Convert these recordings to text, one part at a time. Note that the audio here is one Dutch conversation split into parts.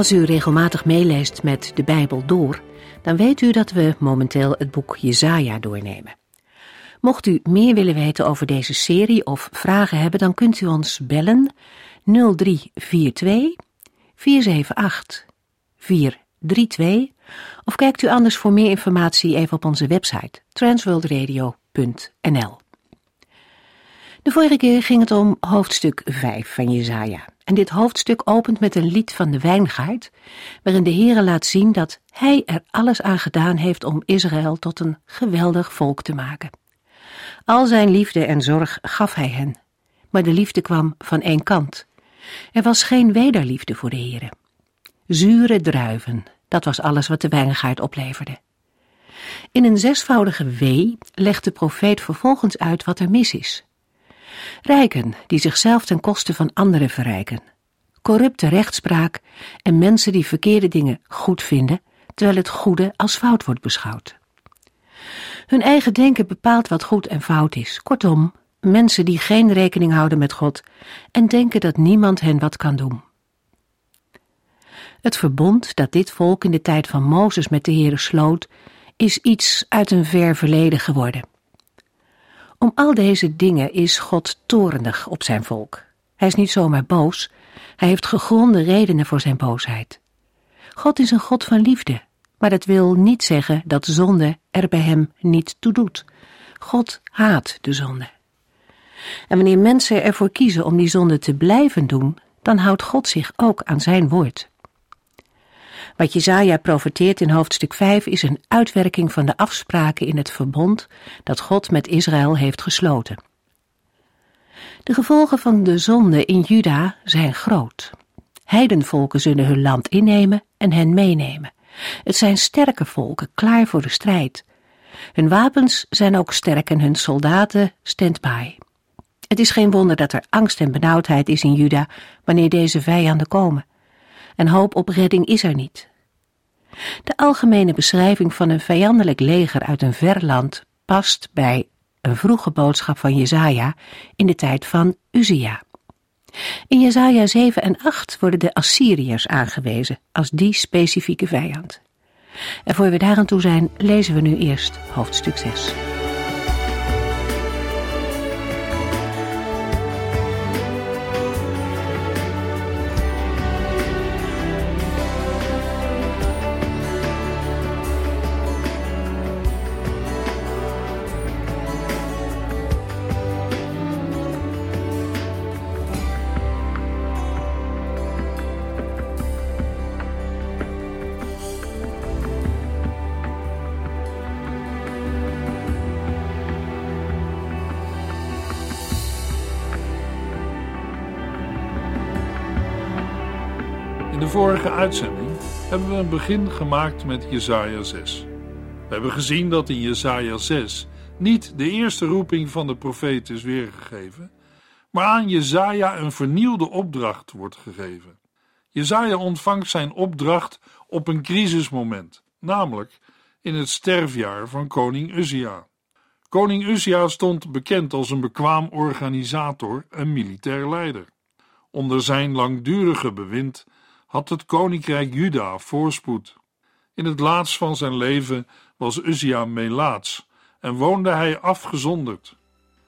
Als u regelmatig meeleest met de Bijbel door, dan weet u dat we momenteel het boek Jezaja doornemen. Mocht u meer willen weten over deze serie of vragen hebben, dan kunt u ons bellen 0342 478 432 of kijkt u anders voor meer informatie even op onze website transworldradio.nl. De vorige keer ging het om hoofdstuk 5 van Jezaja. En dit hoofdstuk opent met een lied van de wijngaard, waarin de Heere laat zien dat hij er alles aan gedaan heeft om Israël tot een geweldig volk te maken. Al zijn liefde en zorg gaf hij hen, maar de liefde kwam van één kant. Er was geen wederliefde voor de Heere. Zure druiven, dat was alles wat de wijngaard opleverde. In een zesvoudige wee legt de profeet vervolgens uit wat er mis is. Rijken die zichzelf ten koste van anderen verrijken. Corrupte rechtspraak en mensen die verkeerde dingen goed vinden, terwijl het goede als fout wordt beschouwd. Hun eigen denken bepaalt wat goed en fout is. Kortom, mensen die geen rekening houden met God en denken dat niemand hen wat kan doen. Het verbond dat dit volk in de tijd van Mozes met de Heere sloot, is iets uit een ver verleden geworden. Om al deze dingen is God torendig op zijn volk. Hij is niet zomaar boos, hij heeft gegronde redenen voor zijn boosheid. God is een God van liefde, maar dat wil niet zeggen dat zonde er bij hem niet toe doet. God haat de zonde. En wanneer mensen ervoor kiezen om die zonde te blijven doen, dan houdt God zich ook aan zijn woord. Wat Jezaja profeteert in hoofdstuk 5 is een uitwerking van de afspraken in het verbond dat God met Israël heeft gesloten. De gevolgen van de zonde in Juda zijn groot. Heidenvolken zullen hun land innemen en hen meenemen. Het zijn sterke volken, klaar voor de strijd. Hun wapens zijn ook sterk en hun soldaten stand-by. Het is geen wonder dat er angst en benauwdheid is in Juda wanneer deze vijanden komen. En hoop op redding is er niet. De algemene beschrijving van een vijandelijk leger uit een ver land past bij een vroege boodschap van Jezaja in de tijd van Uzia. In Jezaja 7 en 8 worden de Assyriërs aangewezen als die specifieke vijand. En voor we daar aan toe zijn, lezen we nu eerst hoofdstuk 6. Vorige uitzending hebben we een begin gemaakt met Jesaja 6. We hebben gezien dat in Jesaja 6 niet de eerste roeping van de profeet is weergegeven, maar aan Jesaja een vernieuwde opdracht wordt gegeven. Jesaja ontvangt zijn opdracht op een crisismoment, namelijk in het sterfjaar van koning Uzia. Koning Uzia stond bekend als een bekwaam organisator en militair leider. Onder zijn langdurige bewind had het koninkrijk Juda voorspoed. In het laatst van zijn leven was Uzia melaats en woonde hij afgezonderd.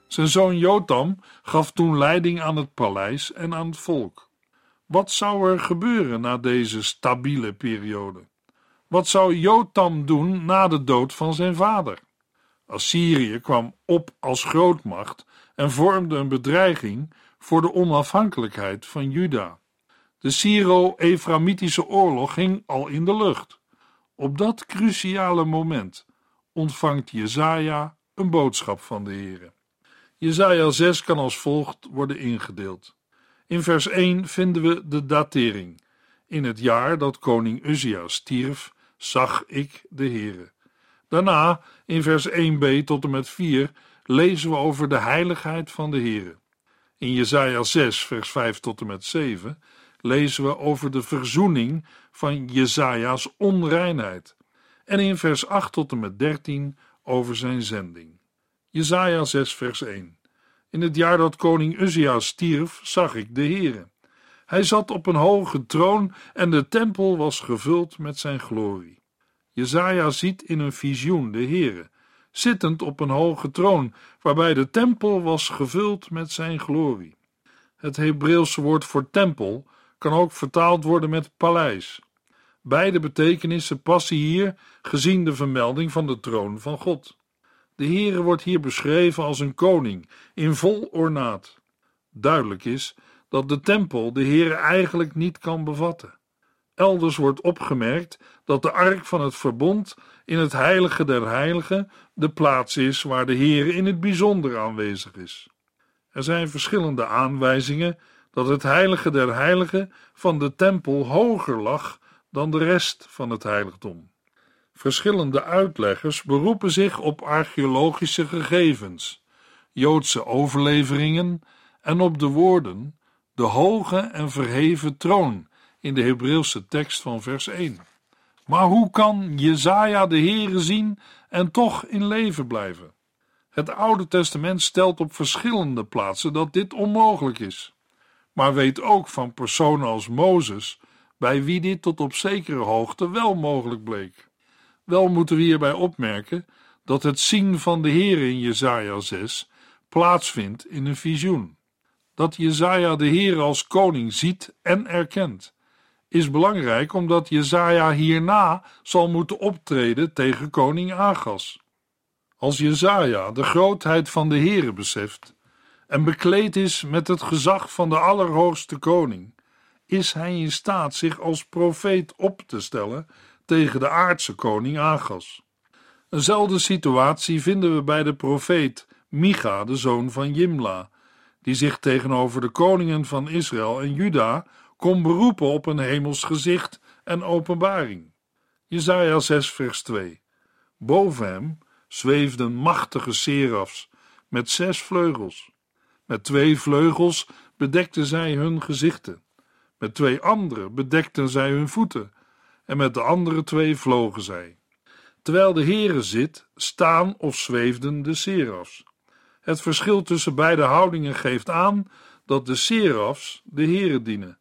Zijn zoon Jotam gaf toen leiding aan het paleis en aan het volk. Wat zou er gebeuren na deze stabiele periode? Wat zou Jotam doen na de dood van zijn vader? Assyrië kwam op als grootmacht en vormde een bedreiging voor de onafhankelijkheid van Juda. De Syro-Eframitische oorlog ging al in de lucht. Op dat cruciale moment ontvangt Jezaja een boodschap van de Heere. Jezaja 6 kan als volgt worden ingedeeld. In vers 1 vinden we de datering. In het jaar dat koning Uzia stierf, zag ik de Heere. Daarna, in vers 1b tot en met 4, lezen we over de heiligheid van de Heere. In Jesaja 6, vers 5 tot en met 7 lezen we over de verzoening van Jesaja's onreinheid. En in vers 8 tot en met 13 over zijn zending. Jesaja 6, vers 1. In het jaar dat koning Uzia stierf, zag ik de Heere. Hij zat op een hoge troon en de tempel was gevuld met zijn glorie. Jezaja ziet in een visioen de Heere, zittend op een hoge troon, waarbij de tempel was gevuld met zijn glorie. Het Hebreeuwse woord voor tempel kan ook vertaald worden met paleis. Beide betekenissen passen hier, gezien de vermelding van de troon van God. De Heere wordt hier beschreven als een koning in vol ornaat. Duidelijk is dat de tempel de Heere eigenlijk niet kan bevatten. Elders wordt opgemerkt dat de ark van het verbond in het heilige der heiligen de plaats is waar de Heer in het bijzonder aanwezig is. Er zijn verschillende aanwijzingen dat het heilige der heiligen van de tempel hoger lag dan de rest van het heiligdom. Verschillende uitleggers beroepen zich op archeologische gegevens, Joodse overleveringen en op de woorden de hoge en verheven troon in de Hebreeuwse tekst van vers 1. Maar hoe kan Jezaja de Heere zien en toch in leven blijven? Het Oude Testament stelt op verschillende plaatsen dat dit onmogelijk is, maar weet ook van personen als Mozes, bij wie dit tot op zekere hoogte wel mogelijk bleek. Wel moeten we hierbij opmerken dat het zien van de Heere in Jezaja 6 plaatsvindt in een visioen. Dat Jezaja de Heere als koning ziet en erkent is belangrijk omdat Jezaja hierna zal moeten optreden tegen koning Agas. Als Jezaja de grootheid van de Heere beseft en bekleed is met het gezag van de Allerhoogste Koning, is hij in staat zich als profeet op te stellen tegen de aardse koning Agas. Eenzelfde situatie vinden we bij de profeet Micha, de zoon van Jimla, die zich tegenover de koningen van Israël en Juda kon beroepen op een hemels gezicht en openbaring. Jesaja 6 vers 2 Boven hem zweefden machtige serafs met zes vleugels. Met twee vleugels bedekten zij hun gezichten. Met twee andere bedekten zij hun voeten. En met de andere twee vlogen zij. Terwijl de Heere zit, staan of zweefden de serafs. Het verschil tussen beide houdingen geeft aan dat de serafs de Heere dienen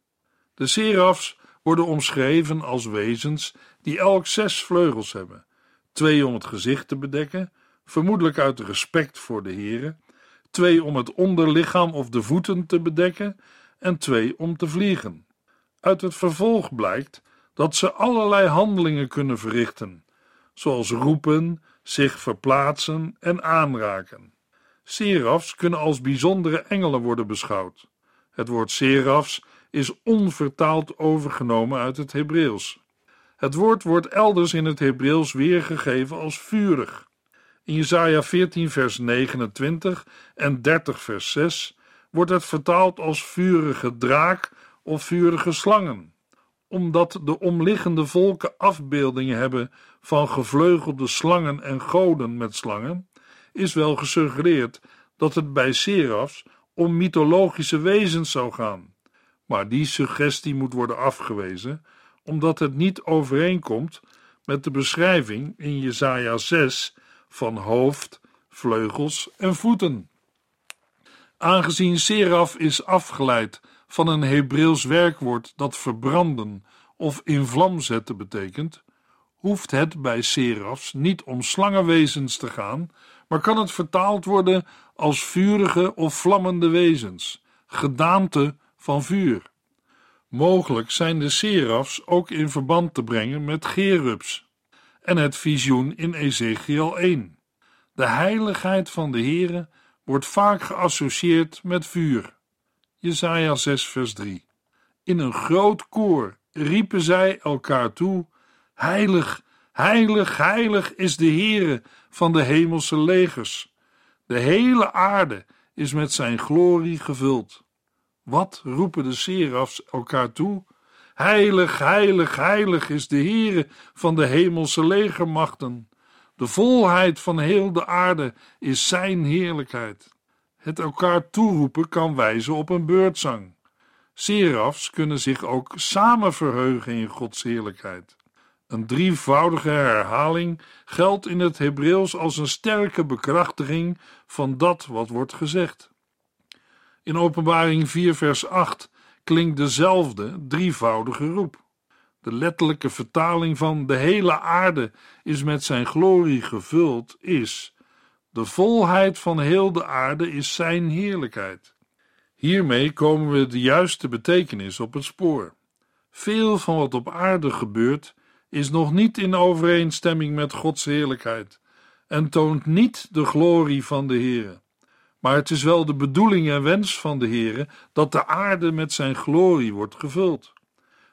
de serafs worden omschreven als wezens die elk zes vleugels hebben: twee om het gezicht te bedekken, vermoedelijk uit respect voor de Heere, twee om het onderlichaam of de voeten te bedekken en twee om te vliegen. Uit het vervolg blijkt dat ze allerlei handelingen kunnen verrichten, zoals roepen, zich verplaatsen en aanraken. Serafs kunnen als bijzondere engelen worden beschouwd. Het woord serafs is onvertaald overgenomen uit het Hebreeuws. Het woord wordt elders in het Hebreeuws weergegeven als vurig. In Jesaja 14 vers 29 en 30 vers 6 wordt het vertaald als vurige draak of vurige slangen, omdat de omliggende volken afbeeldingen hebben van gevleugelde slangen en goden met slangen, is wel gesuggereerd dat het bij serafs om mythologische wezens zou gaan. Maar die suggestie moet worden afgewezen, omdat het niet overeenkomt met de beschrijving in Jesaja 6 van hoofd, vleugels en voeten. Aangezien seraf is afgeleid van een Hebreeuws werkwoord dat verbranden of in vlam zetten betekent, hoeft het bij serafs niet om slangenwezens te gaan, maar kan het vertaald worden als vurige of vlammende wezens, gedaante van vuur. Mogelijk zijn de serafs ook in verband te brengen met Gerubs en het visioen in Ezekiel 1. De heiligheid van de Heere wordt vaak geassocieerd met vuur. Jesaja 6 vers 3 In een groot koor riepen zij elkaar toe, Heilig, heilig, heilig is de Heere van de hemelse legers. De hele aarde is met zijn glorie gevuld. Wat roepen de serafs elkaar toe? Heilig, heilig, heilig is de Heere van de hemelse legermachten. De volheid van heel de aarde is zijn heerlijkheid. Het elkaar toeroepen kan wijzen op een beurtzang. Serafs kunnen zich ook samen verheugen in Gods heerlijkheid. Een drievoudige herhaling geldt in het Hebreeuws als een sterke bekrachtiging van dat wat wordt gezegd. In Openbaring 4, vers 8 klinkt dezelfde drievoudige roep. De letterlijke vertaling van de hele aarde is met zijn glorie gevuld, is de volheid van heel de aarde is zijn heerlijkheid. Hiermee komen we de juiste betekenis op het spoor. Veel van wat op aarde gebeurt is nog niet in overeenstemming met Gods heerlijkheid en toont niet de glorie van de Heere. Maar het is wel de bedoeling en wens van de Heere dat de aarde met zijn glorie wordt gevuld.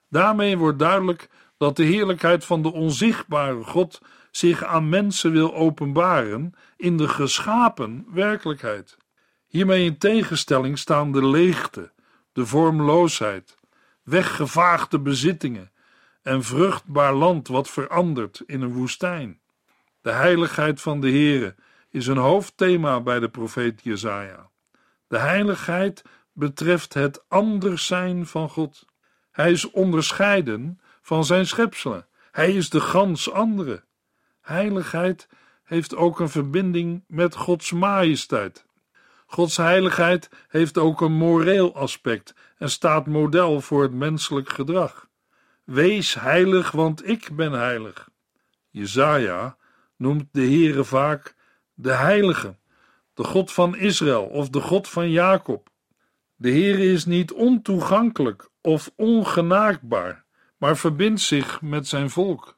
Daarmee wordt duidelijk dat de heerlijkheid van de onzichtbare God zich aan mensen wil openbaren in de geschapen werkelijkheid. Hiermee in tegenstelling staan de leegte, de vormloosheid, weggevaagde bezittingen en vruchtbaar land wat verandert in een woestijn. De heiligheid van de Heere is een hoofdthema bij de profeet Jesaja. De heiligheid betreft het anders zijn van God. Hij is onderscheiden van zijn schepselen. Hij is de gans andere. Heiligheid heeft ook een verbinding met Gods majesteit. Gods heiligheid heeft ook een moreel aspect en staat model voor het menselijk gedrag. Wees heilig, want ik ben heilig. Jezaja noemt de Heere vaak de Heilige, de God van Israël of de God van Jacob. De Heere is niet ontoegankelijk of ongenaakbaar, maar verbindt zich met zijn volk.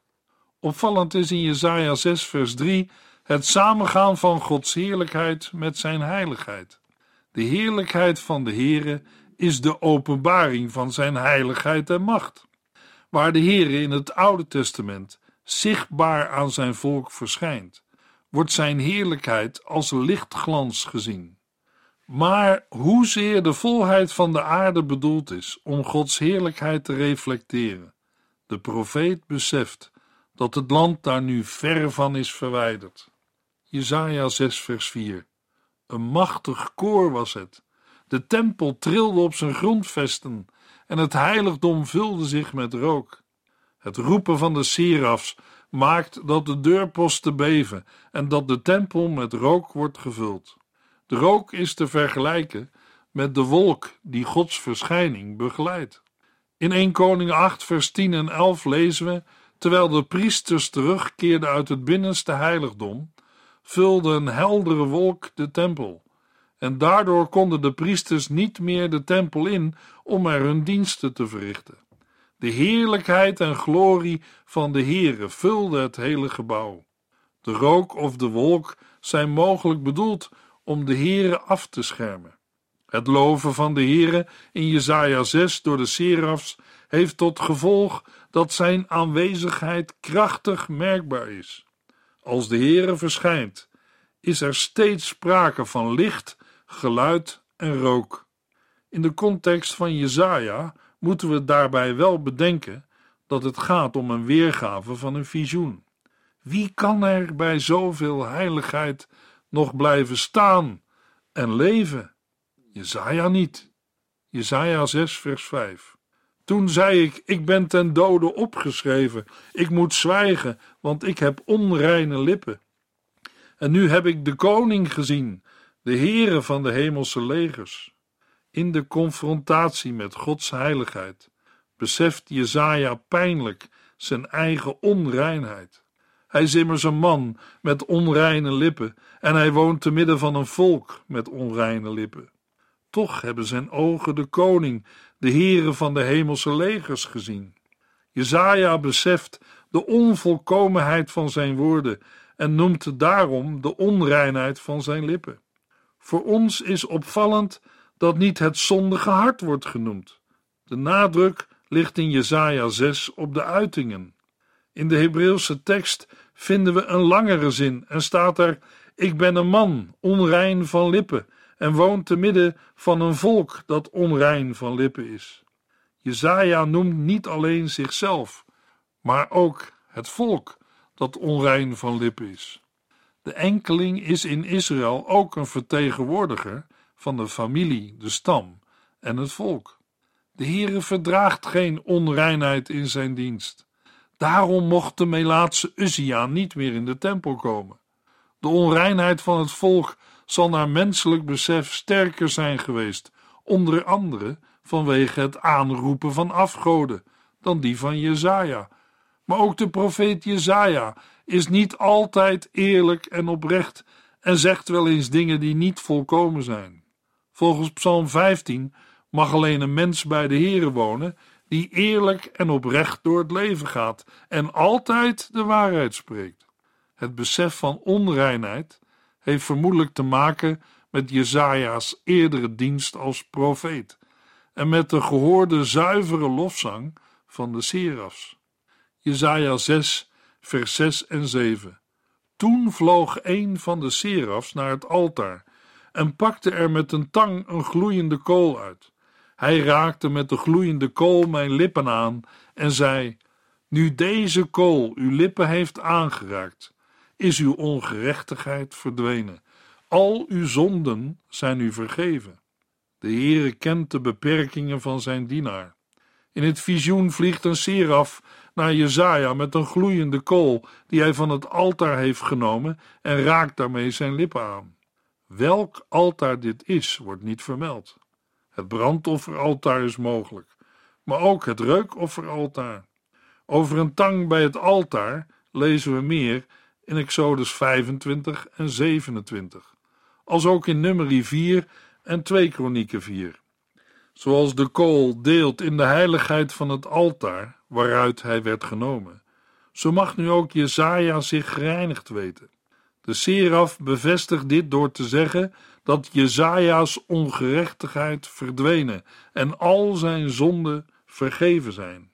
Opvallend is in Jesaja 6 vers 3 het samengaan van Gods heerlijkheid met zijn heiligheid. De heerlijkheid van de Heere is de openbaring van zijn heiligheid en macht. Waar de Heere in het Oude Testament zichtbaar aan zijn volk verschijnt, wordt zijn heerlijkheid als lichtglans gezien. Maar hoezeer de volheid van de aarde bedoeld is om Gods heerlijkheid te reflecteren, de profeet beseft dat het land daar nu ver van is verwijderd. Jesaja 6 vers 4 Een machtig koor was het. De tempel trilde op zijn grondvesten en het heiligdom vulde zich met rook. Het roepen van de serafs maakt dat de deurposten beven en dat de tempel met rook wordt gevuld. De rook is te vergelijken met de wolk die Gods verschijning begeleidt. In 1 Koning 8 vers 10 en 11 lezen we Terwijl de priesters terugkeerden uit het binnenste heiligdom, vulde een heldere wolk de tempel. En daardoor konden de priesters niet meer de tempel in om er hun diensten te verrichten. De heerlijkheid en glorie van de Heere vulde het hele gebouw. De rook of de wolk zijn mogelijk bedoeld om de Heere af te schermen. Het loven van de Heere in Jesaja 6 door de serafs heeft tot gevolg dat zijn aanwezigheid krachtig merkbaar is. Als de Heere verschijnt, is er steeds sprake van licht, geluid en rook. In de context van Jesaja moeten we daarbij wel bedenken dat het gaat om een weergave van een visioen. Wie kan er bij zoveel heiligheid nog blijven staan en leven? Jesaja niet. Jesaja 6 vers 5. Toen zei ik: Ik ben ten dode opgeschreven. Ik moet zwijgen, want ik heb onreine lippen. En nu heb ik de koning gezien, de Heere van de hemelse legers. In de confrontatie met Gods heiligheid beseft Jezaja pijnlijk zijn eigen onreinheid. Hij is immers een man met onreine lippen en hij woont te midden van een volk met onreine lippen. Toch hebben zijn ogen de koning de heren van de hemelse legers gezien. Jezaja beseft de onvolkomenheid van zijn woorden en noemt daarom de onreinheid van zijn lippen. Voor ons is opvallend dat niet het zondige hart wordt genoemd. De nadruk ligt in Jesaja 6 op de uitingen. In de Hebreeuwse tekst vinden we een langere zin en staat er: Ik ben een man, onrein van lippen en woont te midden van een volk dat onrein van lippen is. Jezaja noemt niet alleen zichzelf, maar ook het volk dat onrein van lip is. De enkeling is in Israël ook een vertegenwoordiger van de familie, de stam en het volk. De Heere verdraagt geen onreinheid in zijn dienst. Daarom mocht de Melaatse Uzia niet meer in de tempel komen. De onreinheid van het volk zal naar menselijk besef sterker zijn geweest, onder andere vanwege het aanroepen van afgoden, dan die van Jezaja. Maar ook de profeet Jezaja is niet altijd eerlijk en oprecht en zegt wel eens dingen die niet volkomen zijn. Volgens Psalm 15 mag alleen een mens bij de Here wonen die eerlijk en oprecht door het leven gaat en altijd de waarheid spreekt. Het besef van onreinheid heeft vermoedelijk te maken met Jezaja's eerdere dienst als profeet en met de gehoorde zuivere lofzang van de serafs. Jezaja 6 vers 6 en 7 Toen vloog een van de serafs naar het altaar en pakte er met een tang een gloeiende kool uit. Hij raakte met de gloeiende kool mijn lippen aan en zei: Nu deze kool uw lippen heeft aangeraakt, is uw ongerechtigheid verdwenen. Al uw zonden zijn u vergeven. De Heere kent de beperkingen van zijn dienaar. In het visioen vliegt een seraf naar Jezaja met een gloeiende kool die hij van het altaar heeft genomen en raakt daarmee zijn lippen aan. Welk altaar dit is, wordt niet vermeld. Het brandofferaltaar is mogelijk, maar ook het reukofferaltaar. Over een tang bij het altaar lezen we meer in Exodus 25 en 27, als ook in Nummerie 4 en 2 Kronieken 4. Zoals de kool deelt in de heiligheid van het altaar waaruit hij werd genomen, zo mag nu ook Jezaja zich gereinigd weten. De seraf bevestigt dit door te zeggen dat Jezaja's ongerechtigheid verdwenen en al zijn zonden vergeven zijn.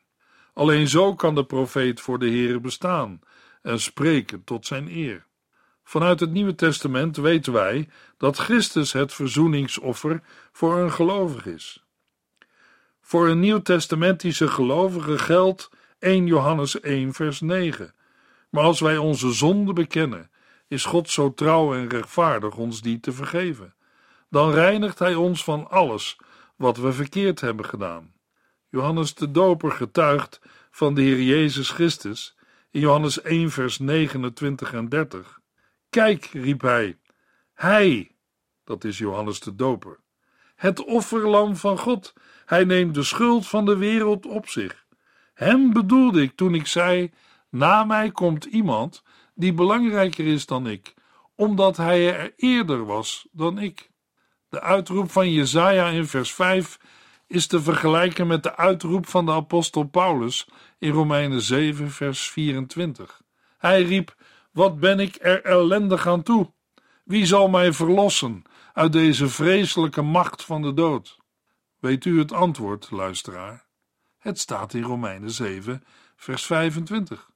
Alleen zo kan de profeet voor de Heere bestaan en spreken tot zijn eer. Vanuit het Nieuwe Testament weten wij dat Christus het verzoeningsoffer voor een gelovige is. Voor een nieuwtestamentische gelovige geldt 1 Johannes 1 vers 9. Maar als wij onze zonde bekennen, is God zo trouw en rechtvaardig ons die te vergeven. Dan reinigt Hij ons van alles wat we verkeerd hebben gedaan. Johannes de Doper getuigt van de Heer Jezus Christus in Johannes 1 vers 29 en 30. Kijk, riep hij, hij, dat is Johannes de Doper, het offerlam van God, hij neemt de schuld van de wereld op zich. Hem bedoelde ik toen ik zei, na mij komt iemand die belangrijker is dan ik, omdat hij er eerder was dan ik. De uitroep van Jezaja in vers 5 is te vergelijken met de uitroep van de apostel Paulus in Romeinen 7 vers 24. Hij riep, wat ben ik er ellendig aan toe? Wie zal mij verlossen uit deze vreselijke macht van de dood? Weet u het antwoord, luisteraar? Het staat in Romeinen 7 vers 25.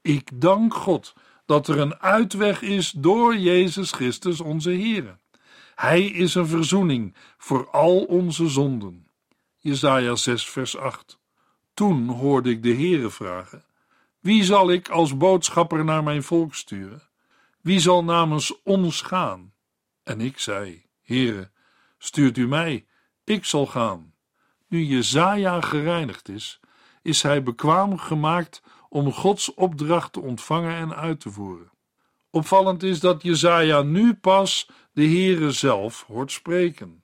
Ik dank God dat er een uitweg is door Jezus Christus onze Heer. Hij is een verzoening voor al onze zonden. Jesaja 6 vers 8. Toen hoorde ik de Heere vragen: Wie zal ik als boodschapper naar mijn volk sturen? Wie zal namens ons gaan? En ik zei: Heere, stuurt u mij, ik zal gaan. Nu Jezaja gereinigd is, is hij bekwaam gemaakt om Gods opdracht te ontvangen en uit te voeren. Opvallend is dat Jezaja nu pas de Heere zelf hoort spreken.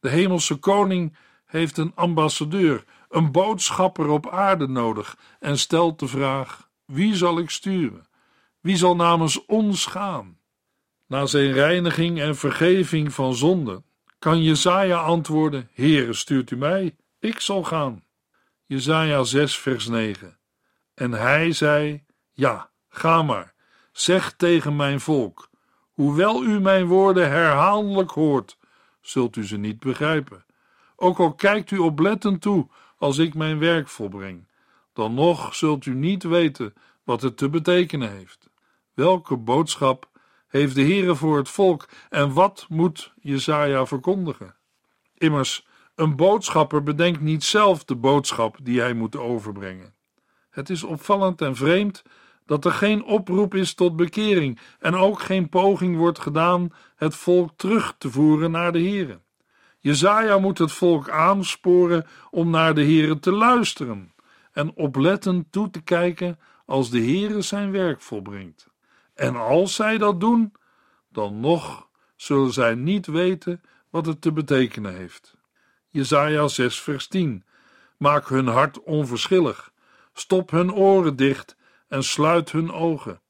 De hemelse koning heeft een ambassadeur, een boodschapper op aarde nodig en stelt de vraag: wie zal ik sturen? Wie zal namens ons gaan? Na zijn reiniging en vergeving van zonde kan Jezaja antwoorden: Heere, stuurt u mij, ik zal gaan. Jezaja 6 vers 9 En hij zei, ja, ga maar, zeg tegen mijn volk, hoewel u mijn woorden herhaaldelijk hoort, zult u ze niet begrijpen. Ook al kijkt u oplettend toe als ik mijn werk volbreng, dan nog zult u niet weten wat het te betekenen heeft. Welke boodschap heeft de Heere voor het volk en wat moet Jesaja verkondigen? Immers, Een boodschapper bedenkt niet zelf de boodschap die hij moet overbrengen. Het is opvallend en vreemd dat er geen oproep is tot bekering en ook geen poging wordt gedaan het volk terug te voeren naar de Here. Jezaja moet het volk aansporen om naar de Here te luisteren en oplettend toe te kijken als de Here zijn werk volbrengt. En als zij dat doen, dan nog zullen zij niet weten wat het te betekenen heeft. Jezaja 6 vers 10 Maak hun hart onverschillig, stop hun oren dicht en sluit hun ogen.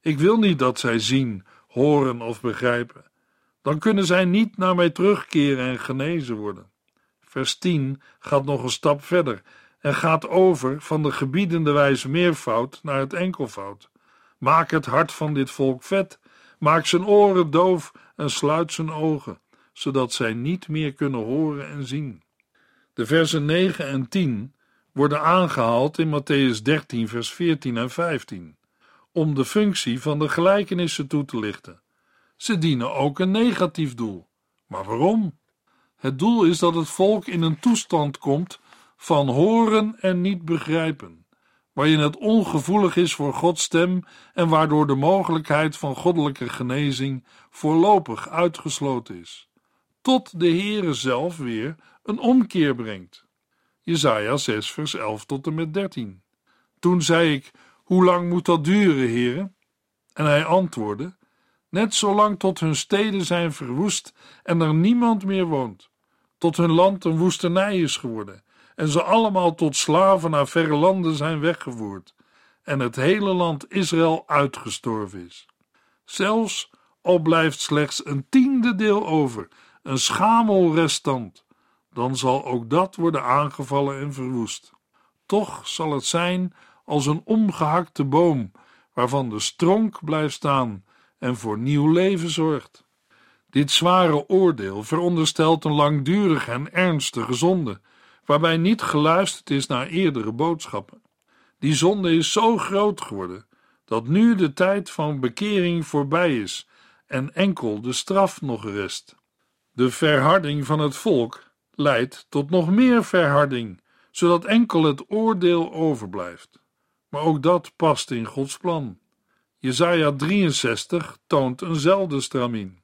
Ik wil niet dat zij zien, horen of begrijpen. Dan kunnen zij niet naar mij terugkeren en genezen worden. Vers 10 gaat nog een stap verder en gaat over van de gebiedende wijze meervoud naar het enkelvoud. Maak het hart van dit volk vet, maak zijn oren doof en sluit zijn ogen, zodat zij niet meer kunnen horen en zien. De versen 9 en 10 worden aangehaald in Matthäus 13, vers 14 en 15, om de functie van de gelijkenissen toe te lichten. Ze dienen ook een negatief doel. Maar waarom? Het doel is dat het volk in een toestand komt van horen en niet begrijpen, waarin het ongevoelig is voor Gods stem en waardoor de mogelijkheid van goddelijke genezing voorlopig uitgesloten is, tot de Heere zelf weer een omkeer brengt. Jesaja 6 vers 11 tot en met 13. Toen zei ik, hoe lang moet dat duren, heren? En hij antwoordde, net zolang tot hun steden zijn verwoest en er niemand meer woont, tot hun land een woestenij is geworden en ze allemaal tot slaven naar verre landen zijn weggevoerd en het hele land Israël uitgestorven is. Zelfs al blijft slechts een tiende deel over, een schamelrestant, dan zal ook dat worden aangevallen en verwoest. Toch zal het zijn als een omgehakte boom, waarvan de stronk blijft staan en voor nieuw leven zorgt. Dit zware oordeel veronderstelt een langdurige en ernstige zonde, waarbij niet geluisterd is naar eerdere boodschappen. Die zonde is zo groot geworden dat nu de tijd van bekering voorbij is en enkel de straf nog rest. De verharding van het volk leidt tot nog meer verharding, zodat enkel het oordeel overblijft. Maar ook dat past in Gods plan. Jesaja 63 toont eenzelfde stramien.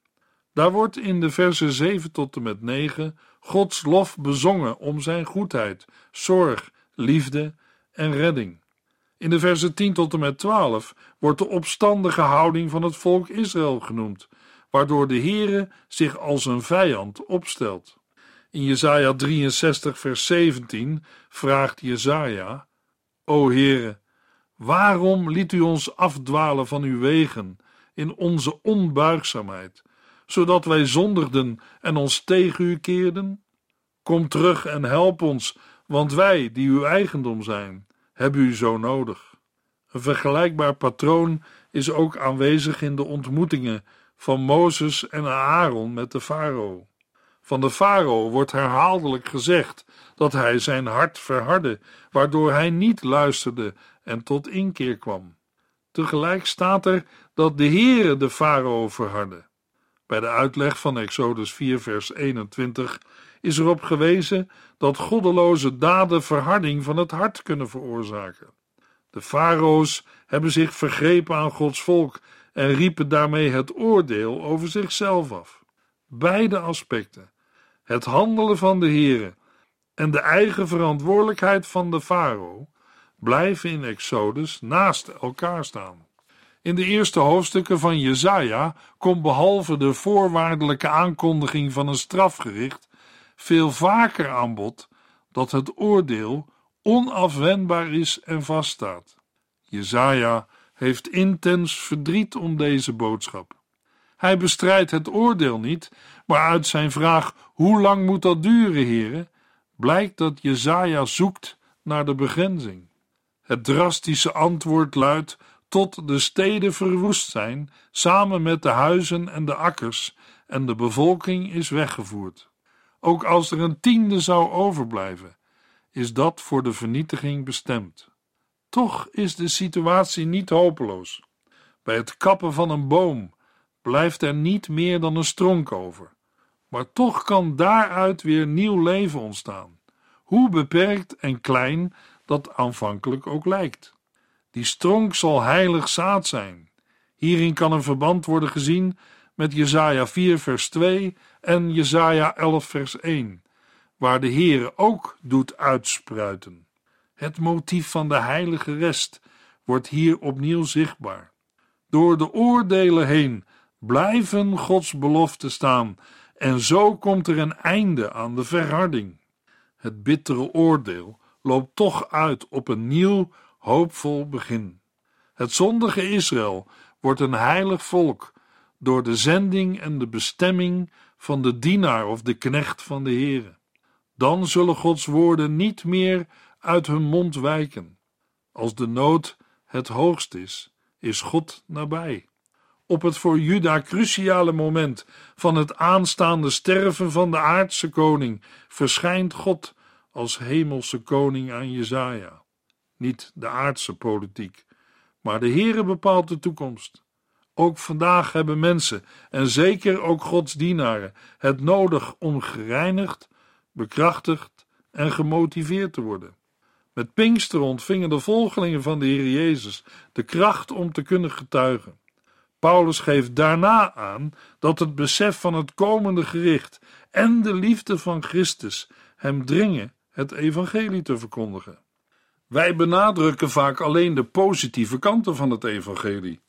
Daar wordt in de versen 7 tot en met 9 Gods lof bezongen om zijn goedheid, zorg, liefde en redding. In de versen 10 tot en met 12 wordt de opstandige houding van het volk Israël genoemd, waardoor de Heere zich als een vijand opstelt. In Jesaja 63 vers 17 vraagt Jesaja: O Heere, waarom liet u ons afdwalen van uw wegen in onze onbuigzaamheid, zodat wij zondigden en ons tegen u keerden? Kom terug en help ons, want wij, die uw eigendom zijn, hebben u zo nodig. Een vergelijkbaar patroon is ook aanwezig in de ontmoetingen van Mozes en Aaron met de farao. Van de farao wordt herhaaldelijk gezegd dat hij zijn hart verhardde, waardoor hij niet luisterde en tot inkeer kwam. Tegelijk staat er dat de Heere de farao verhardde. Bij de uitleg van Exodus 4 vers 21 is erop gewezen dat goddeloze daden verharding van het hart kunnen veroorzaken. De farao's hebben zich vergrepen aan Gods volk en riepen daarmee het oordeel over zichzelf af. Beide aspecten, het handelen van de Heere en de eigen verantwoordelijkheid van de farao, blijven in Exodus naast elkaar staan. In de eerste hoofdstukken van Jesaja komt behalve de voorwaardelijke aankondiging van een strafgericht veel vaker aan bod dat het oordeel onafwendbaar is en vaststaat. Jesaja heeft intens verdriet om deze boodschap. Hij bestrijdt het oordeel niet, maar uit zijn vraag: hoe lang moet dat duren, heren? blijkt dat Jezaja zoekt naar de begrenzing. Het drastische antwoord luidt: tot de steden verwoest zijn, samen met de huizen en de akkers, en de bevolking is weggevoerd. Ook als er een tiende zou overblijven, is dat voor de vernietiging bestemd. Toch is de situatie niet hopeloos. Bij het kappen van een boom blijft er niet meer dan een stronk over. Maar toch kan daaruit weer nieuw leven ontstaan, hoe beperkt en klein dat aanvankelijk ook lijkt. Die stronk zal heilig zaad zijn. Hierin kan een verband worden gezien met Jesaja 4 vers 2 en Jesaja 11 vers 1, waar de Heere ook doet uitspruiten. Het motief van de heilige rest wordt hier opnieuw zichtbaar. Door de oordelen heen blijven Gods beloften staan en zo komt er een einde aan de verharding. Het bittere oordeel loopt toch uit op een nieuw, hoopvol begin. Het zondige Israël wordt een heilig volk door de zending en de bestemming van de dienaar of de knecht van de Heere. Dan zullen Gods woorden niet meer uit hun mond wijken. Als de nood het hoogst is, is God nabij. Op het voor Juda cruciale moment van het aanstaande sterven van de aardse koning verschijnt God als hemelse koning aan Jezaja. Niet de aardse politiek, maar de Heere bepaalt de toekomst. Ook vandaag hebben mensen, en zeker ook Gods dienaren, het nodig om gereinigd, bekrachtigd en gemotiveerd te worden. Met Pinkster ontvingen de volgelingen van de Heer Jezus de kracht om te kunnen getuigen. Paulus geeft daarna aan dat het besef van het komende gericht en de liefde van Christus hem dringen het evangelie te verkondigen. Wij benadrukken vaak alleen de positieve kanten van het evangelie.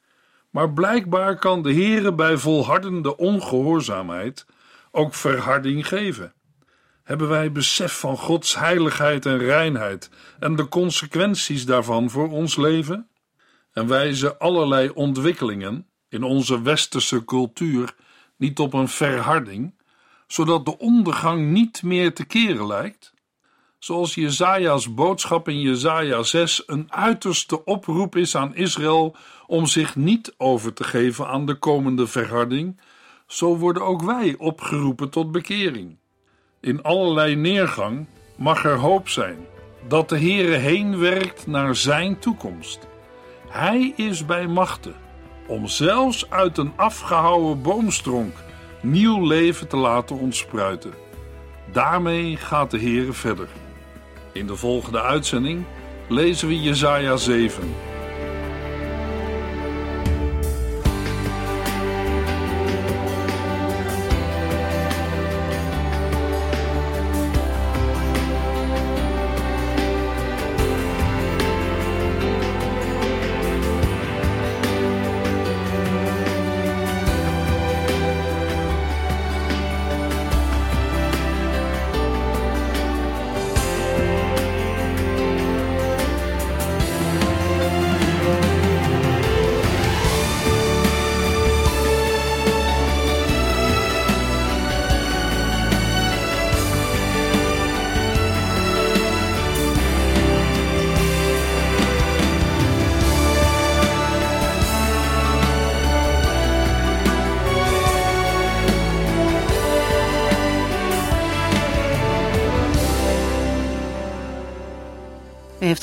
Maar blijkbaar kan de Heere bij volhardende ongehoorzaamheid ook verharding geven. Hebben wij besef van Gods heiligheid en reinheid en de consequenties daarvan voor ons leven? En wijzen allerlei ontwikkelingen in onze westerse cultuur niet op een verharding, zodat de ondergang niet meer te keren lijkt? zoals Jezaja's boodschap in Jezaja 6 een uiterste oproep is aan Israël om zich niet over te geven aan de komende verharding, zo worden ook wij opgeroepen tot bekering. In allerlei neergang mag er hoop zijn dat de Heere heen werkt naar zijn toekomst. Hij is bij machten om zelfs uit een afgehouwen boomstronk nieuw leven te laten ontspruiten. Daarmee gaat de Heere verder. In de volgende uitzending lezen we Jesaja 7.